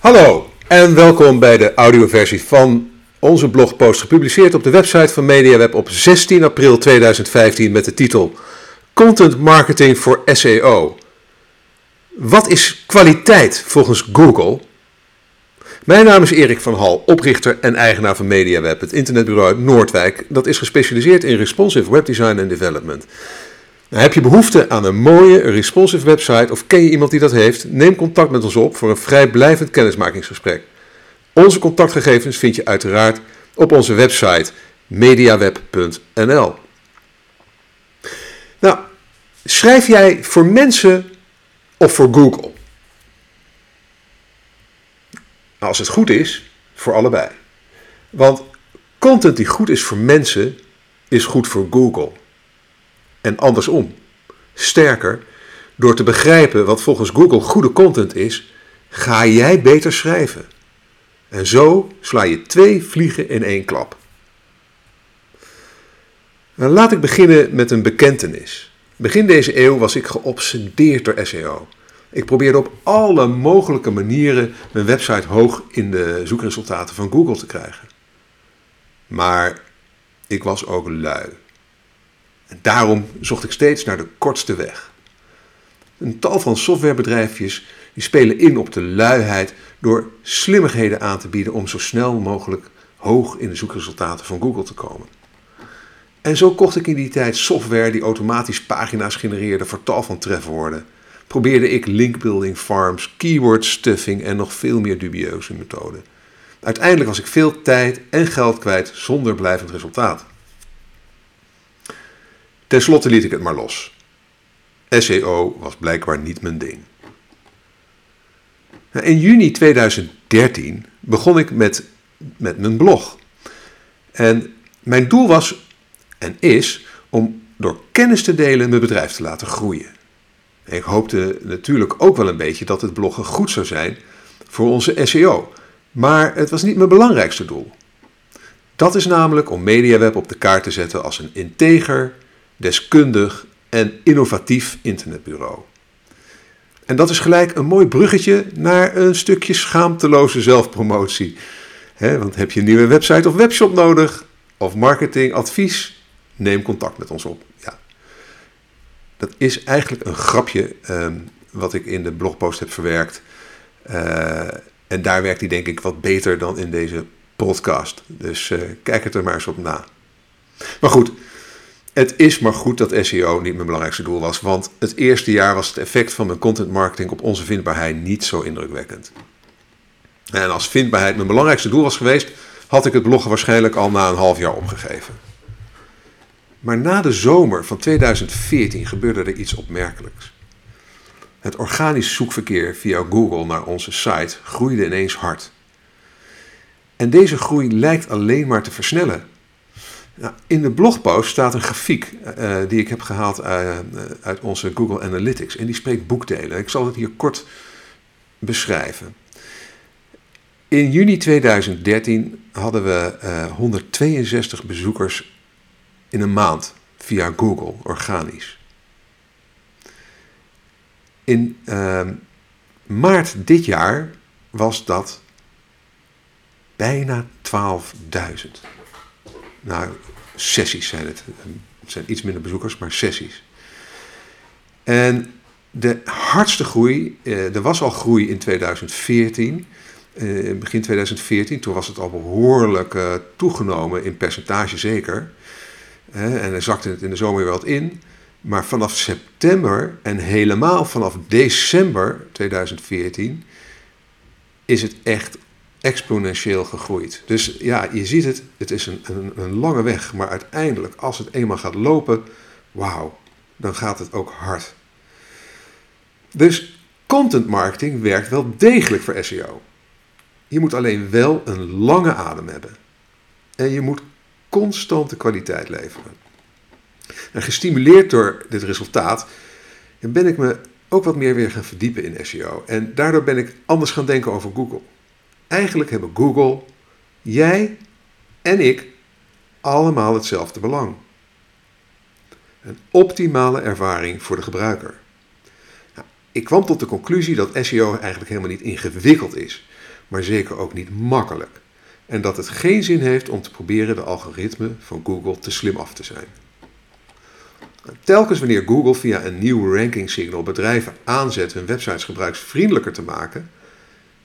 Hallo en welkom bij de audioversie van onze blogpost gepubliceerd op de website van MediaWeb op 16 april 2015 met de titel Content Marketing voor SEO. Wat is kwaliteit volgens Google? Mijn naam is Erik van Hal, oprichter en eigenaar van MediaWeb, het internetbureau uit Noordwijk. Dat is gespecialiseerd in responsive webdesign en development. Nou, heb je behoefte aan een mooie, responsive website of ken je iemand die dat heeft? Neem contact met ons op voor een vrijblijvend kennismakingsgesprek. Onze contactgegevens vind je uiteraard op onze website mediaweb.nl. Nou, schrijf jij voor mensen of voor Google? Als het goed is, voor allebei. Want content die goed is voor mensen, is goed voor Google. En andersom. Sterker, door te begrijpen wat volgens Google goede content is, ga jij beter schrijven. En zo sla je twee vliegen in één klap. Nou, laat ik beginnen met een bekentenis. Begin deze eeuw was ik geobsedeerd door SEO. Ik probeerde op alle mogelijke manieren mijn website hoog in de zoekresultaten van Google te krijgen. Maar ik was ook lui. En daarom zocht ik steeds naar de kortste weg. Een tal van softwarebedrijfjes die spelen in op de luiheid door slimmigheden aan te bieden om zo snel mogelijk hoog in de zoekresultaten van Google te komen. En zo kocht ik in die tijd software die automatisch pagina's genereerde voor tal van trefwoorden. Probeerde ik linkbuilding farms, keyword stuffing en nog veel meer dubieuze methoden. Uiteindelijk was ik veel tijd en geld kwijt zonder blijvend resultaat. Ten slotte liet ik het maar los. SEO was blijkbaar niet mijn ding. Nou, in juni 2013 begon ik met, met mijn blog. En mijn doel was en is om door kennis te delen mijn bedrijf te laten groeien. ik hoopte natuurlijk ook wel een beetje dat het bloggen goed zou zijn voor onze SEO. Maar het was niet mijn belangrijkste doel. Dat is namelijk om MediaWeb op de kaart te zetten als een integer, deskundig en innovatief internetbureau. En dat is gelijk een mooi bruggetje naar een stukje schaamteloze zelfpromotie. want heb je een nieuwe website of webshop nodig? Of marketingadvies? Neem contact met ons op. Ja. Dat is eigenlijk een grapje ehm, wat ik in de blogpost heb verwerkt. Uh, en daar werkt hij denk ik wat beter dan in deze podcast. Dus uh, kijk het er maar eens op na. Maar goed, het is maar goed dat SEO niet mijn belangrijkste doel was, want het eerste jaar was het effect van mijn content marketing op onze vindbaarheid niet zo indrukwekkend. En als vindbaarheid mijn belangrijkste doel was geweest, had ik het bloggen waarschijnlijk al na een half jaar opgegeven. Maar na de zomer van 2014 gebeurde er iets opmerkelijks. Het organisch zoekverkeer via Google naar onze site groeide ineens hard. En deze groei lijkt alleen maar te versnellen. Nou, in de blogpost staat een grafiek uh, die ik heb gehaald uh, uit onze Google Analytics. En die spreekt boekdelen. Ik zal het hier kort beschrijven. In juni 2013 hadden we 162 bezoekers in een maand via Google, organisch. In ehm, maart dit jaar was dat bijna 12.000. Nou, sessies zijn het. Het zijn iets minder bezoekers, maar sessies. En de hardste groei, eh, er was al groei in 2014. Eh, begin 2014, toen was het al behoorlijk uh, toegenomen in percentage zeker. en dan zakte het in de zomer wat in. Maar vanaf september en helemaal vanaf december 2014 is het echt exponentieel gegroeid. Dus ja, je ziet het, het is een, een, een lange weg, maar uiteindelijk, als het eenmaal gaat lopen, wauw, dan gaat het ook hard. Dus content marketing werkt wel degelijk voor SEO. Je moet alleen wel een lange adem hebben. En je moet constante kwaliteit leveren. En gestimuleerd door dit resultaat ben ik me ook wat meer weer gaan verdiepen in SEO. En daardoor ben ik anders gaan denken over Google. Eigenlijk hebben Google, jij en ik allemaal hetzelfde belang. Een optimale ervaring voor de gebruiker. Nou, ik kwam tot de conclusie dat SEO eigenlijk helemaal niet ingewikkeld is, maar zeker ook niet makkelijk. En dat het geen zin heeft om te proberen de algoritme van Google te slim af te zijn. Telkens wanneer Google via een nieuw ranking signal bedrijven aanzet hun websites gebruiksvriendelijker te maken,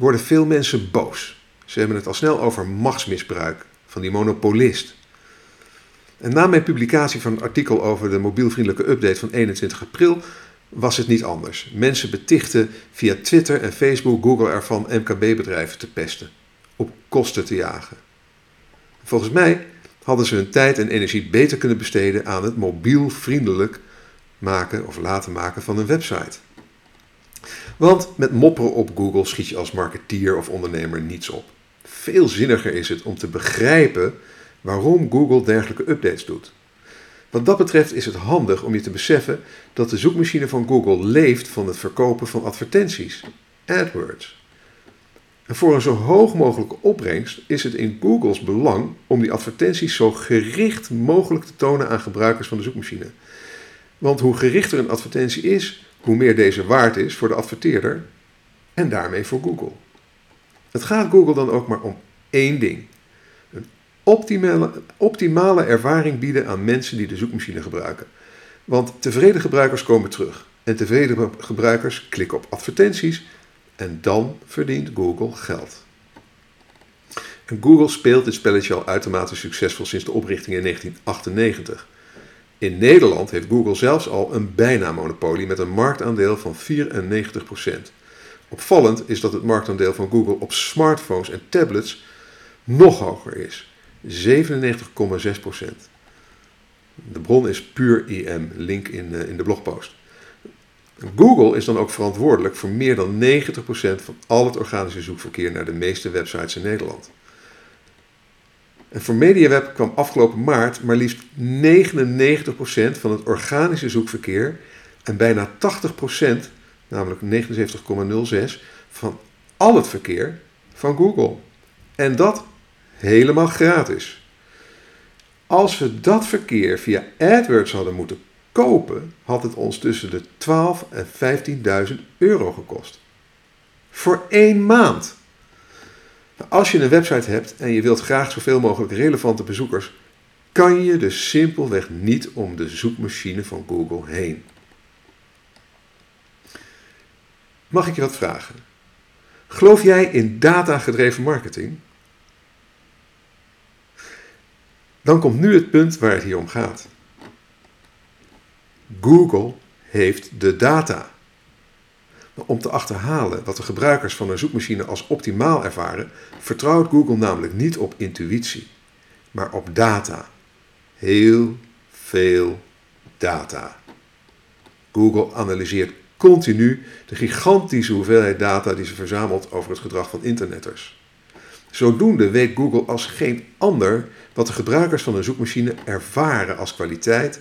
worden veel mensen boos. Ze hebben het al snel over machtsmisbruik van die monopolist. En na mijn publicatie van het artikel over de mobielvriendelijke update van 21 april was het niet anders. Mensen betichten via Twitter en Facebook Google ervan MKB-bedrijven te pesten, op kosten te jagen. Volgens mij hadden ze hun tijd en energie beter kunnen besteden aan het mobielvriendelijk maken of laten maken van een website. Want met mopperen op Google schiet je als marketeer of ondernemer niets op. Veel zinniger is het om te begrijpen waarom Google dergelijke updates doet. Wat dat betreft is het handig om je te beseffen dat de zoekmachine van Google leeft van het verkopen van advertenties, AdWords. En voor een zo hoog mogelijke opbrengst is het in Google's belang om die advertenties zo gericht mogelijk te tonen aan gebruikers van de zoekmachine. Want hoe gerichter een advertentie is, hoe meer deze waard is voor de adverteerder en daarmee voor Google. Het gaat Google dan ook maar om één ding: een optimale, optimale ervaring bieden aan mensen die de zoekmachine gebruiken. Want tevreden gebruikers komen terug en tevreden gebruikers klikken op advertenties en dan verdient Google geld. En Google speelt dit spelletje al uitermate succesvol sinds de oprichting in 1998. In Nederland heeft Google zelfs al een bijna monopolie met een marktaandeel van 94%. Opvallend is dat het marktaandeel van Google op smartphones en tablets nog hoger is, 97,6%. De bron is puur IM, link in, in de blogpost. Google is dan ook verantwoordelijk voor meer dan 90% van al het organische zoekverkeer naar de meeste websites in Nederland. En voor MediaWeb kwam afgelopen maart maar liefst 99% van het organische zoekverkeer en bijna 80%, namelijk 79,06%, van al het verkeer van Google. En dat helemaal gratis. Als we dat verkeer via AdWords hadden moeten kopen, had het ons tussen de 12 en 15.000 euro gekost. Voor één maand. Als je een website hebt en je wilt graag zoveel mogelijk relevante bezoekers, kan je dus simpelweg niet om de zoekmachine van Google heen. Mag ik je wat vragen? Geloof jij in datagedreven marketing? Dan komt nu het punt waar het hier om gaat. Google heeft de data. Om te achterhalen wat de gebruikers van een zoekmachine als optimaal ervaren, vertrouwt Google namelijk niet op intuïtie, maar op data. Heel veel data. Google analyseert continu de gigantische hoeveelheid data die ze verzamelt over het gedrag van internetters. Zodoende weet Google als geen ander wat de gebruikers van een zoekmachine ervaren als kwaliteit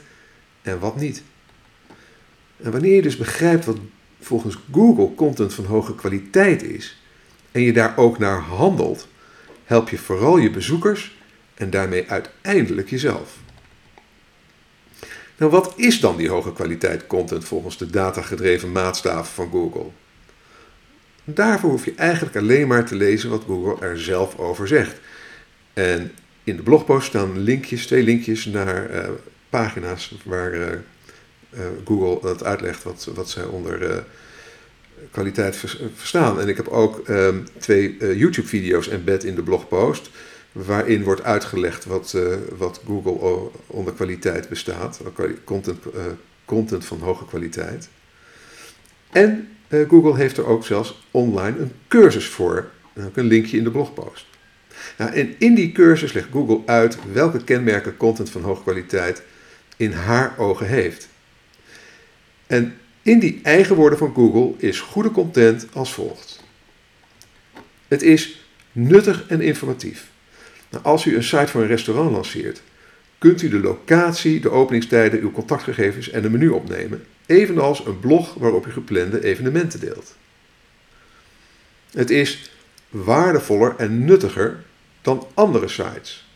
en wat niet. En wanneer je dus begrijpt wat volgens Google content van hoge kwaliteit is en je daar ook naar handelt, help je vooral je bezoekers en daarmee uiteindelijk jezelf. Nou, wat is dan die hoge kwaliteit content volgens de datagedreven maatstaven van Google? Daarvoor hoef je eigenlijk alleen maar te lezen wat Google er zelf over zegt. En in de blogpost staan linkjes, twee linkjes naar uh, pagina's waar uh, Google dat uitlegt wat, wat zij onder kwaliteit verstaan. En ik heb ook um, twee YouTube-video's embed in de blogpost, waarin wordt uitgelegd wat, wat Google onder kwaliteit bestaat, content, content van hoge kwaliteit. En Google heeft er ook zelfs online een cursus voor. ook een linkje in de blogpost. Nou, en in die cursus legt Google uit welke kenmerken content van hoge kwaliteit in haar ogen heeft. En in die eigen woorden van Google is goede content als volgt. Het is nuttig en informatief. Nou, als u een site voor een restaurant lanceert, kunt u de locatie, de openingstijden, uw contactgegevens en een menu opnemen, evenals een blog waarop u geplande evenementen deelt. Het is waardevoller en nuttiger dan andere sites.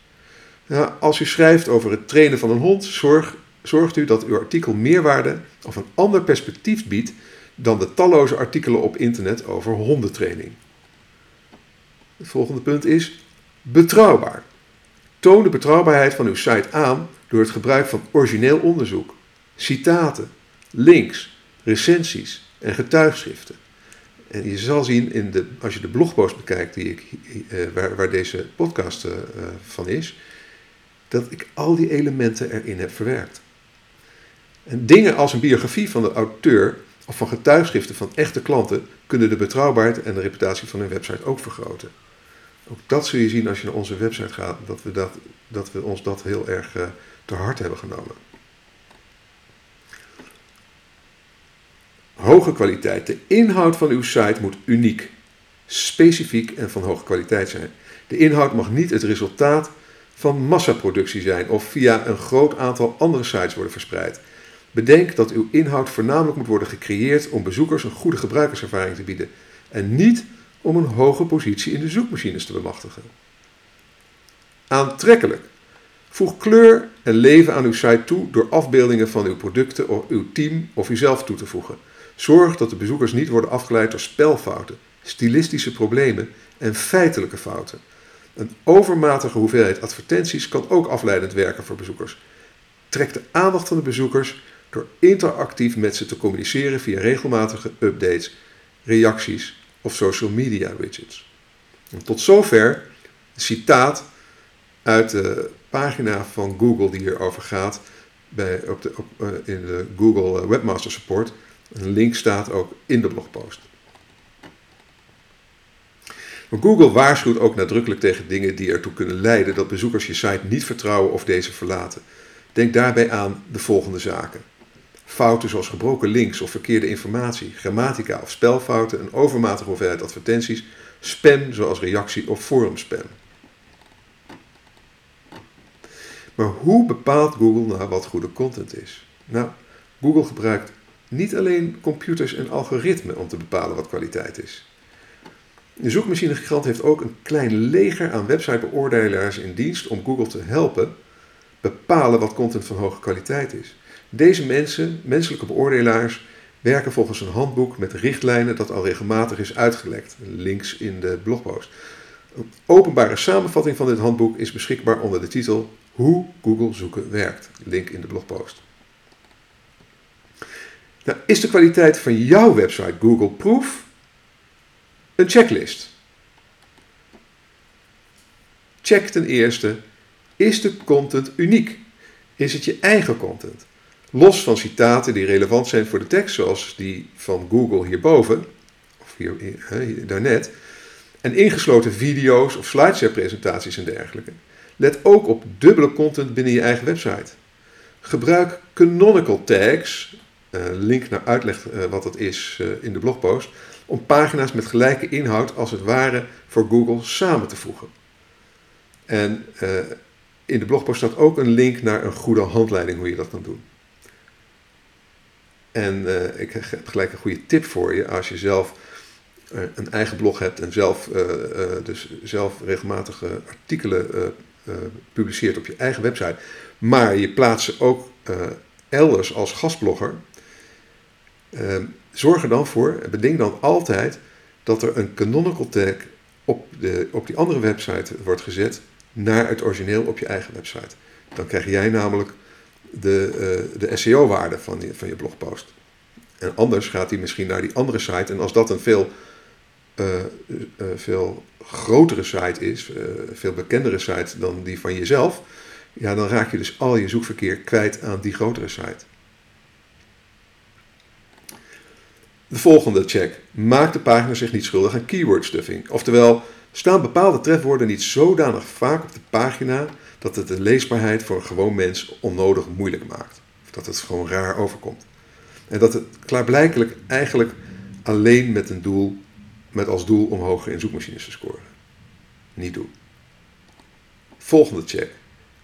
als u schrijft over het trainen van een hond, zorg, zorgt u dat uw artikel meerwaarde of een ander perspectief biedt dan de talloze artikelen op internet over hondentraining. Het volgende punt is betrouwbaar. Toon de betrouwbaarheid van uw site aan door het gebruik van origineel onderzoek, citaten, links, recensies en getuigschriften. En je zal zien, in de, als je de blogpost bekijkt die ik, eh, waar, waar, deze podcast eh, van is, dat ik al die elementen erin heb verwerkt. En dingen als een biografie van de auteur of van getuigschriften van echte klanten kunnen de betrouwbaarheid en de reputatie van hun website ook vergroten. Ook dat zul je zien als je naar onze website gaat, dat we, dat, dat we ons dat heel erg uh, te hard hebben genomen. Hoge kwaliteit. De inhoud van uw site moet uniek, specifiek en van hoge kwaliteit zijn. De inhoud mag niet het resultaat van massaproductie zijn of via een groot aantal andere sites worden verspreid. Bedenk dat uw inhoud voornamelijk moet worden gecreëerd om bezoekers een goede gebruikerservaring te bieden en niet om een hoge positie in de zoekmachines te bemachtigen. Aantrekkelijk. Voeg kleur en leven aan uw site toe door afbeeldingen van uw producten of uw team of uzelf toe te voegen. Zorg dat de bezoekers niet worden afgeleid door spelfouten, stilistische problemen en feitelijke fouten. Een overmatige hoeveelheid advertenties kan ook afleidend werken voor bezoekers. Trek de aandacht van de bezoekers door interactief met ze te communiceren via regelmatige updates, reacties of social media widgets. En tot zover een citaat uit de pagina van Google die hierover gaat bij, op de, op, uh, in de Google Webmaster Support. Een link staat ook in de blogpost. Google waarschuwt ook nadrukkelijk tegen dingen die ertoe kunnen leiden dat bezoekers je site niet vertrouwen of deze verlaten. Denk daarbij aan de volgende zaken. Fouten zoals gebroken links of verkeerde informatie, grammatica of spelfouten, een overmatige hoeveelheid advertenties, spam zoals reactie of forumspam. Maar hoe bepaalt Google nou wat goede content is? Nou, Google gebruikt niet alleen computers en algoritmen om te bepalen wat kwaliteit is. De zoekmachinegigant heeft ook een klein leger aan websitebeoordelaars in dienst om Google te helpen bepalen wat content van hoge kwaliteit is. Deze mensen, menselijke beoordelaars, werken volgens een handboek met richtlijnen dat al regelmatig is uitgelekt. Links in de blogpost. Een openbare samenvatting van dit handboek is beschikbaar onder de titel Hoe Google zoeken werkt. Link in de blogpost. Nou, is de kwaliteit van jouw website Google Proof? Een checklist. Check ten eerste, is de content uniek? Is het je eigen content? Los van citaten die relevant zijn voor de tekst, zoals die van Google hierboven, of hier, hier daarnet, en ingesloten video's of slideshare-presentaties en dergelijke. Let ook op dubbele content binnen je eigen website. Gebruik canonical tags, uh, link naar uitleg uh, wat dat is in de blogpost, om pagina's met gelijke inhoud als het ware voor Google samen te voegen. En in de blogpost staat ook een link naar een goede handleiding hoe je dat kan doen. En uh, ik heb gelijk een goede tip voor je als je zelf uh, een eigen blog hebt en zelf, uh, dus zelf regelmatig artikelen publiceert op je eigen website, maar je plaatst ze ook elders als gastblogger. zorg er dan voor, bedenk dan altijd dat er een canonical tag op, de, op die andere website wordt gezet naar het origineel op je eigen website. Dan krijg jij namelijk de, uh, de SEO-waarde van, van je blogpost. En anders gaat hij misschien naar die andere site. En als dat een veel, uh, uh, veel grotere site is, veel bekendere site dan die van jezelf, ja, dan raak je dus al je zoekverkeer kwijt aan die grotere site. De volgende check. Maakt de pagina zich niet schuldig aan keyword stuffing? Oftewel, staan bepaalde trefwoorden niet zodanig vaak op de pagina dat het de leesbaarheid voor een gewoon mens onnodig moeilijk maakt. Of dat het gewoon raar overkomt. En dat het klaarblijkelijk eigenlijk alleen met, een doel, met als doel om hoger in zoekmachines te scoren. Niet doen. Volgende check.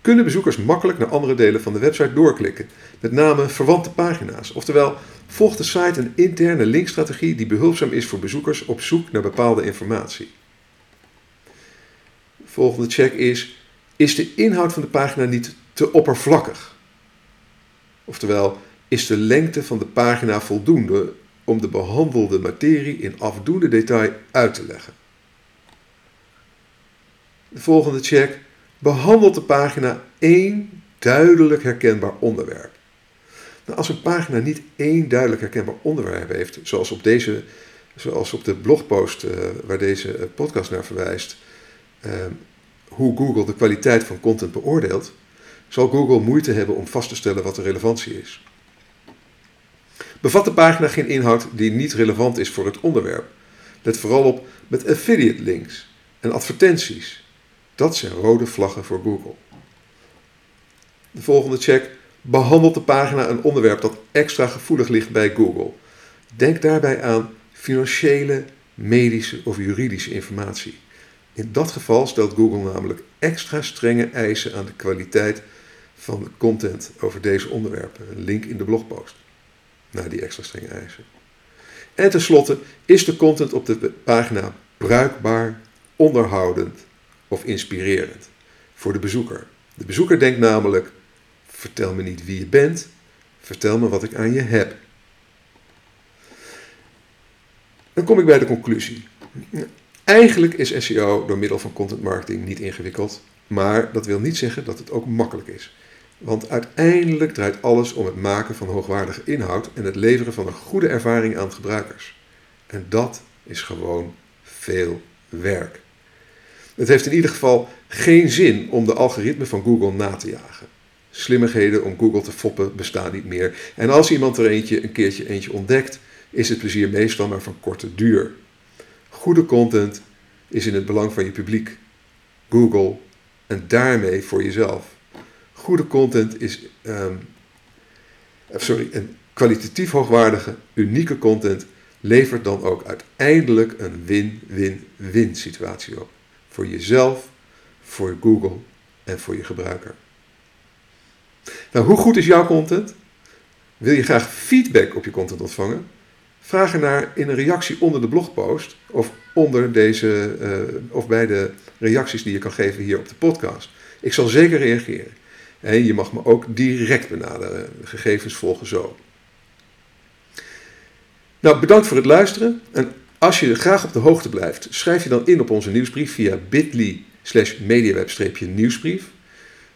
Kunnen bezoekers makkelijk naar andere delen van de website doorklikken, met name verwante pagina's? Oftewel, volgt de site een interne linkstrategie die behulpzaam is voor bezoekers op zoek naar bepaalde informatie? Volgende check is: is de inhoud van de pagina niet te oppervlakkig? Oftewel, is de lengte van de pagina voldoende om de behandelde materie in afdoende detail uit te leggen? De volgende check. Behandelt de pagina één duidelijk herkenbaar onderwerp? Nou, als een pagina niet één duidelijk herkenbaar onderwerp heeft, zoals op, deze, zoals op de blogpost uh, waar deze eh, podcast naar verwijst, uh, hoe Google de kwaliteit van content beoordeelt, zal Google moeite hebben om vast te stellen wat de relevantie is. Bevat de pagina geen inhoud die niet relevant is voor het onderwerp? Let vooral op met affiliate links en advertenties. Dat zijn rode vlaggen voor Google. De volgende check. Behandelt de pagina een onderwerp dat extra gevoelig ligt bij Google? Denk daarbij aan financiële, medische of juridische informatie. In dat geval stelt Google namelijk extra strenge eisen aan de kwaliteit van de content over deze onderwerpen. Een link in de blogpost naar die extra strenge eisen. En tenslotte, is de content op de pagina bruikbaar, onderhoudend of inspirerend voor de bezoeker? De bezoeker denkt namelijk: vertel me niet wie je bent, vertel me wat ik aan je heb. Dan kom ik bij de conclusie. Eigenlijk is SEO door middel van content marketing niet ingewikkeld, maar dat wil niet zeggen dat het ook makkelijk is. Want uiteindelijk draait alles om het maken van hoogwaardige inhoud en het leveren van een goede ervaring aan gebruikers. En dat is gewoon veel werk. Het heeft in ieder geval geen zin om de algoritme van Google na te jagen. Slimmigheden om Google te foppen bestaan niet meer. En als iemand er eentje een keertje eentje ontdekt, is het plezier meestal maar van korte duur. Goede content is in het belang van je publiek, Google en daarmee voor jezelf. Goede content is, um, sorry, een kwalitatief hoogwaardige, unieke content levert dan ook uiteindelijk een win-win-win situatie op. Voor jezelf, voor Google en voor je gebruiker. Nou, hoe goed is jouw content? Wil je graag feedback op je content ontvangen? Vraag ernaar in een reactie onder de blogpost of, onder deze, uh, of bij de reacties die je kan geven hier op de podcast. Ik zal zeker reageren. En je mag me ook direct benaderen. gegevens volgen zo. Nou, bedankt voor het luisteren. En als je graag op de hoogte blijft, schrijf je dan in op onze nieuwsbrief via bit.ly slash mediaweb-nieuwsbrief.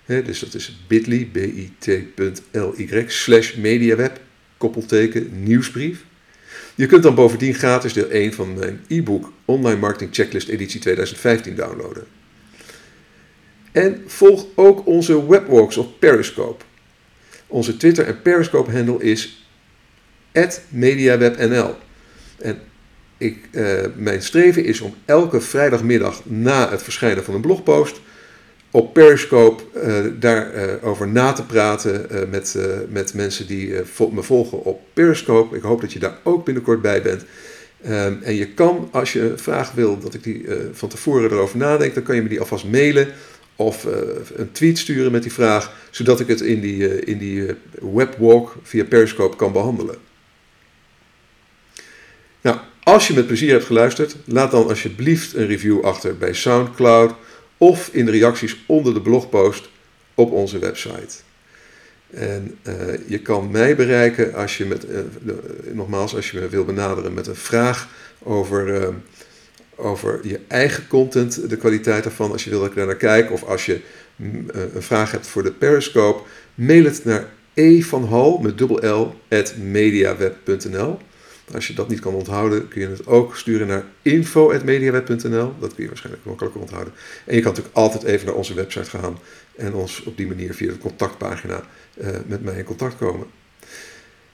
dus dat is bit.ly, bit.ly slash mediaweb, koppelteken, nieuwsbrief. Je kunt dan bovendien gratis deel 1 van mijn e-book Online Marketing Checklist editie 2015 downloaden. En volg ook onze webwalks op Periscope. Onze Twitter en Periscope handle is @mediawebnl. En ik, uh, mijn streven is om elke vrijdagmiddag na het verschijnen van een blogpost op Periscope uh, daarover uh, na te praten met, met mensen die me volgen op Periscope. Ik hoop dat je daar ook binnenkort bij bent. Um, en je kan, als je een vraag wil dat ik die van tevoren erover nadenk, dan kan je me die alvast mailen of een tweet sturen met die vraag, zodat ik het in die, in die webwalk via Periscope kan behandelen. Nou, als je met plezier hebt geluisterd, laat dan alsjeblieft een review achter bij SoundCloud of in de reacties onder de blogpost op onze website. En je kan mij bereiken als je met, nogmaals, als je me wil benaderen met een vraag over over je eigen content, de kwaliteit daarvan, als je wil dat ik daar naar kijk, of als je mm, eh, een vraag hebt voor de Periscope, mail het naar e van hal met dubbel l at mediaweb.nl. Als je dat niet kan onthouden, kun je het ook sturen naar info.mediaweb.nl. Dat kun je waarschijnlijk makkelijker onthouden. En je kan natuurlijk altijd even naar onze website gaan en ons op die manier via de contactpagina uh, met mij in contact komen.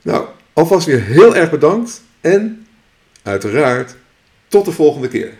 Nou, alvast weer heel erg bedankt en uiteraard tot de volgende keer.